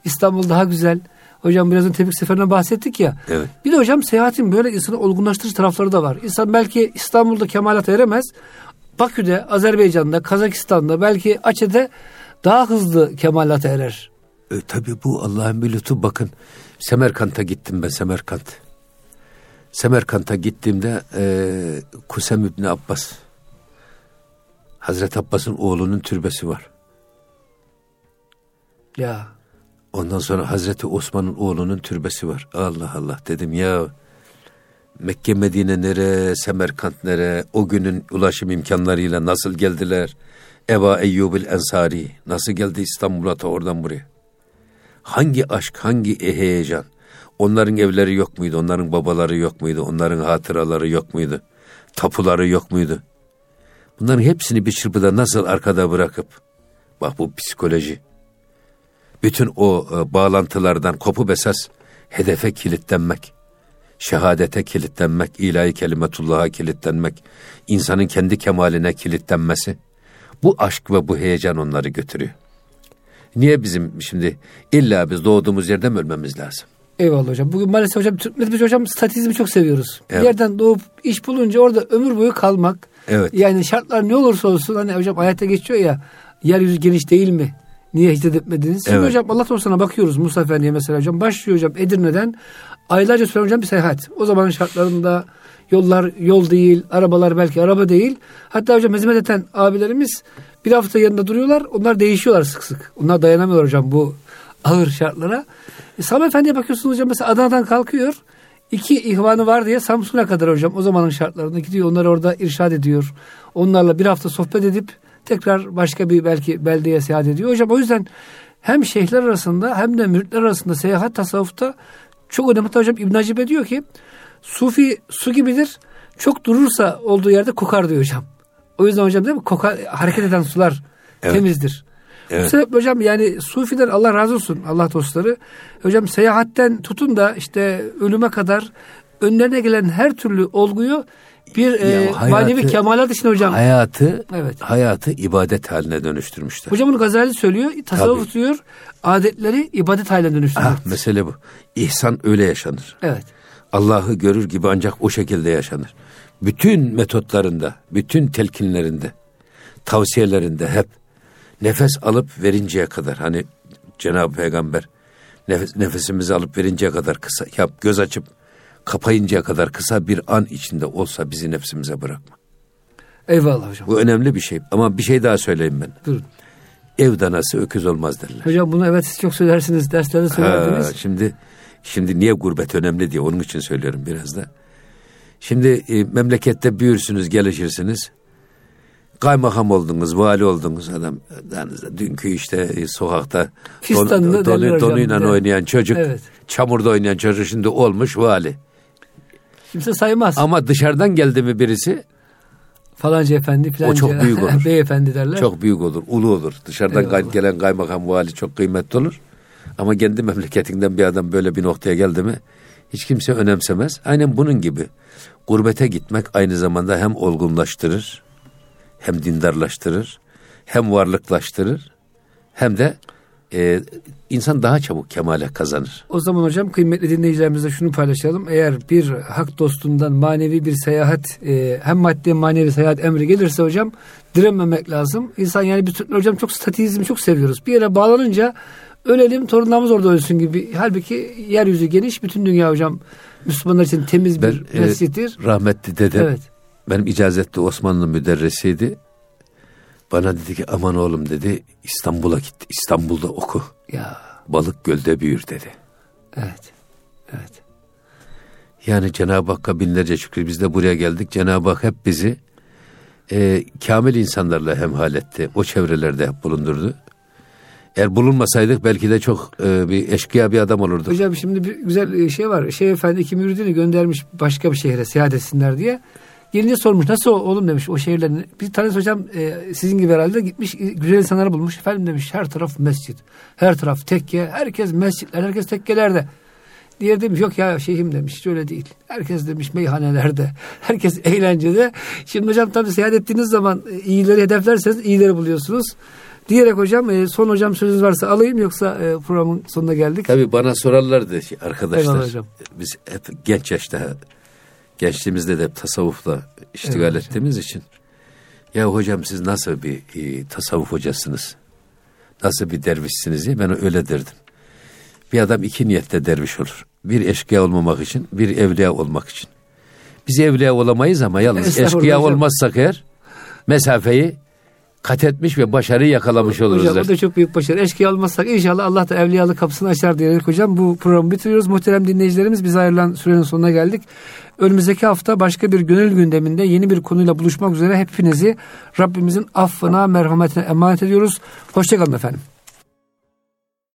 İstanbul daha güzel. Hocam birazdan Tebrik Seferi'ne bahsettik ya. Evet. Bir de hocam seyahatin böyle insanı olgunlaştırıcı tarafları da var. İnsan belki İstanbul'da kemalata eremez. Bakü'de, Azerbaycan'da, Kazakistan'da belki Açe'de daha hızlı kemalata erer. E, tabii bu Allah'ın bir lütfu. Bakın Semerkant'a gittim ben Semerkant. Semerkant'a gittiğimde e, Kusem İbni Abbas Hazreti Abbas'ın oğlunun türbesi var. Ya. Ondan sonra Hazreti Osman'ın oğlunun türbesi var. Allah Allah dedim ya Mekke Medine nere, Semerkant nere, o günün ulaşım imkanlarıyla nasıl geldiler? Eba Eyyubil Ensari nasıl geldi İstanbul'a ta oradan buraya? Hangi aşk, hangi heyecan? Onların evleri yok muydu? Onların babaları yok muydu? Onların hatıraları yok muydu? Tapuları yok muydu? Bunların hepsini bir çırpıda nasıl arkada bırakıp, bak bu psikoloji, bütün o e, bağlantılardan kopup esas hedefe kilitlenmek, şehadete kilitlenmek, ilahi kelimetullah'a kilitlenmek, insanın kendi kemaline kilitlenmesi, bu aşk ve bu heyecan onları götürüyor. Niye bizim şimdi illa biz doğduğumuz yerde mi ölmemiz lazım? Eyvallah hocam. Bugün maalesef hocam biz hocam statizmi çok seviyoruz. Evet. Bir yerden doğup iş bulunca orada ömür boyu kalmak. Evet. Yani şartlar ne olursa olsun hani hocam ayette geçiyor ya yeryüzü geniş değil mi? Niye hicret etmediniz? Şimdi evet. hocam Allah dostuna bakıyoruz Musa Efendi'ye mesela hocam. Başlıyor hocam Edirne'den aylarca süren hocam bir seyahat. O zamanın şartlarında yollar yol değil, arabalar belki araba değil. Hatta hocam hizmet eden abilerimiz bir hafta yanında duruyorlar. Onlar değişiyorlar sık sık. Onlar dayanamıyorlar hocam bu ağır şartlara. E, Sami Efendi'ye bakıyorsunuz hocam mesela Adana'dan kalkıyor. İki ihvanı var diye Samsun'a kadar hocam o zamanın şartlarında gidiyor. Onları orada irşad ediyor. Onlarla bir hafta sohbet edip tekrar başka bir belki beldeye seyahat ediyor. Hocam o yüzden hem şeyhler arasında hem de müritler arasında seyahat tasavvufta çok önemli. Hatta hocam İbn Hacibe diyor ki sufi su gibidir. Çok durursa olduğu yerde kokar diyor hocam. O yüzden hocam değil mi? Kokar, hareket eden sular evet. temizdir. Evet. Bu sebeple hocam yani sufiler Allah razı olsun Allah dostları. Hocam seyahatten tutun da işte ölüme kadar önlerine gelen her türlü olguyu bir e, hayatı, manevi kemalat için hocam. Hayatı, evet. hayatı ibadet haline dönüştürmüşler. Hocam bunu Gazali söylüyor. Tasavvuf Tabii. diyor adetleri ibadet haline dönüştürmek. Ah, mesele bu. İhsan öyle yaşanır. Evet. Allah'ı görür gibi ancak o şekilde yaşanır. Bütün metotlarında, bütün telkinlerinde, tavsiyelerinde hep nefes alıp verinceye kadar hani Cenab-ı Peygamber nefes, nefesimizi alıp verinceye kadar kısa yap göz açıp kapayıncaya kadar kısa bir an içinde olsa bizi nefsimize bırakma. Eyvallah hocam. Bu önemli bir şey ama bir şey daha söyleyeyim ben. Buyurun. Ev danası öküz olmaz derler. Hocam bunu evet siz çok söylersiniz derslerde söylerdiniz. Ha, şimdi şimdi niye gurbet önemli diye onun için söylüyorum biraz da. Şimdi e, memlekette büyürsünüz, gelişirsiniz kaymakam oldunuz, vali oldunuz adam. Yani dünkü işte e, sokakta don, don, donuyla oynayan çocuk, evet. çamurda oynayan çocuk şimdi olmuş vali. Kimse saymaz. Ama dışarıdan geldi mi birisi falanca efendi falanca o çok büyük olur. beyefendi derler. Çok büyük olur, ulu olur. Dışarıdan Eyvallah. gelen kaymakam vali çok kıymetli olur. Ama kendi memleketinden bir adam böyle bir noktaya geldi mi hiç kimse önemsemez. Aynen bunun gibi. Gurbete gitmek aynı zamanda hem olgunlaştırır, hem dindarlaştırır, hem varlıklaştırır, hem de e, insan daha çabuk kemale kazanır. O zaman hocam kıymetli dinleyicilerimizle şunu paylaşalım. Eğer bir hak dostundan manevi bir seyahat e, hem maddi manevi seyahat emri gelirse hocam direnmemek lazım. İnsan yani bir türlü hocam çok statizmi çok seviyoruz. Bir yere bağlanınca ölelim torunlarımız orada ölsün gibi. Halbuki yeryüzü geniş bütün dünya hocam Müslümanlar için temiz bir ben, mescittir. E, rahmetli dedem evet benim icazetli Osmanlı müderrisiydi. Bana dedi ki aman oğlum dedi İstanbul'a git İstanbul'da oku. Ya. Balık gölde büyür dedi. Evet. Evet. Yani Cenab-ı Hakk'a binlerce şükür biz de buraya geldik. Cenab-ı Hak hep bizi e, kamil insanlarla hemhal etti. O çevrelerde hep bulundurdu. Eğer bulunmasaydık belki de çok e, bir eşkıya bir adam olurduk. Hocam şimdi bir güzel e, şey var. Şeyh Efendi iki müridini göndermiş başka bir şehre seyahat etsinler diye. Gelince sormuş nasıl oğlum demiş o şehirlerin. Bir tanesi hocam e, sizin gibi herhalde gitmiş e, güzel insanları bulmuş. Efendim demiş her taraf mescit. Her taraf tekke. Herkes mescitler herkes tekkelerde. Diğer demiş yok ya şeyhim demiş öyle değil. Herkes demiş meyhanelerde. Herkes eğlencede. Şimdi hocam tabii seyahat ettiğiniz zaman e, iyileri hedeflerseniz iyileri buluyorsunuz. Diyerek hocam e, son hocam sözünüz varsa alayım yoksa programın sonuna geldik. Tabii bana sorarlardı şey, arkadaşlar. Eyvallah hocam. Biz hep genç yaşta gençliğimizde de tasavvufla iştigal Evet hocam. ettiğimiz için. Ya hocam siz nasıl bir e, tasavvuf hocasınız? Nasıl bir dervişsiniz diye ben öyle derdim. Bir adam iki niyette derviş olur. Bir eşkıya olmamak için, bir evliya olmak için. Biz evliya olamayız ama yalnız eşkıya olmazsak eğer mesafeyi kat etmiş ve başarıyı yakalamış oluruz. Hocam o da çok büyük başarı. Eşkıya almazsak inşallah Allah da evliyalık kapısını açar diyerek hocam bu programı bitiriyoruz. Muhterem dinleyicilerimiz biz ayrılan sürenin sonuna geldik. Önümüzdeki hafta başka bir gönül gündeminde yeni bir konuyla buluşmak üzere hepinizi Rabbimizin affına merhametine emanet ediyoruz. Hoşçakalın efendim.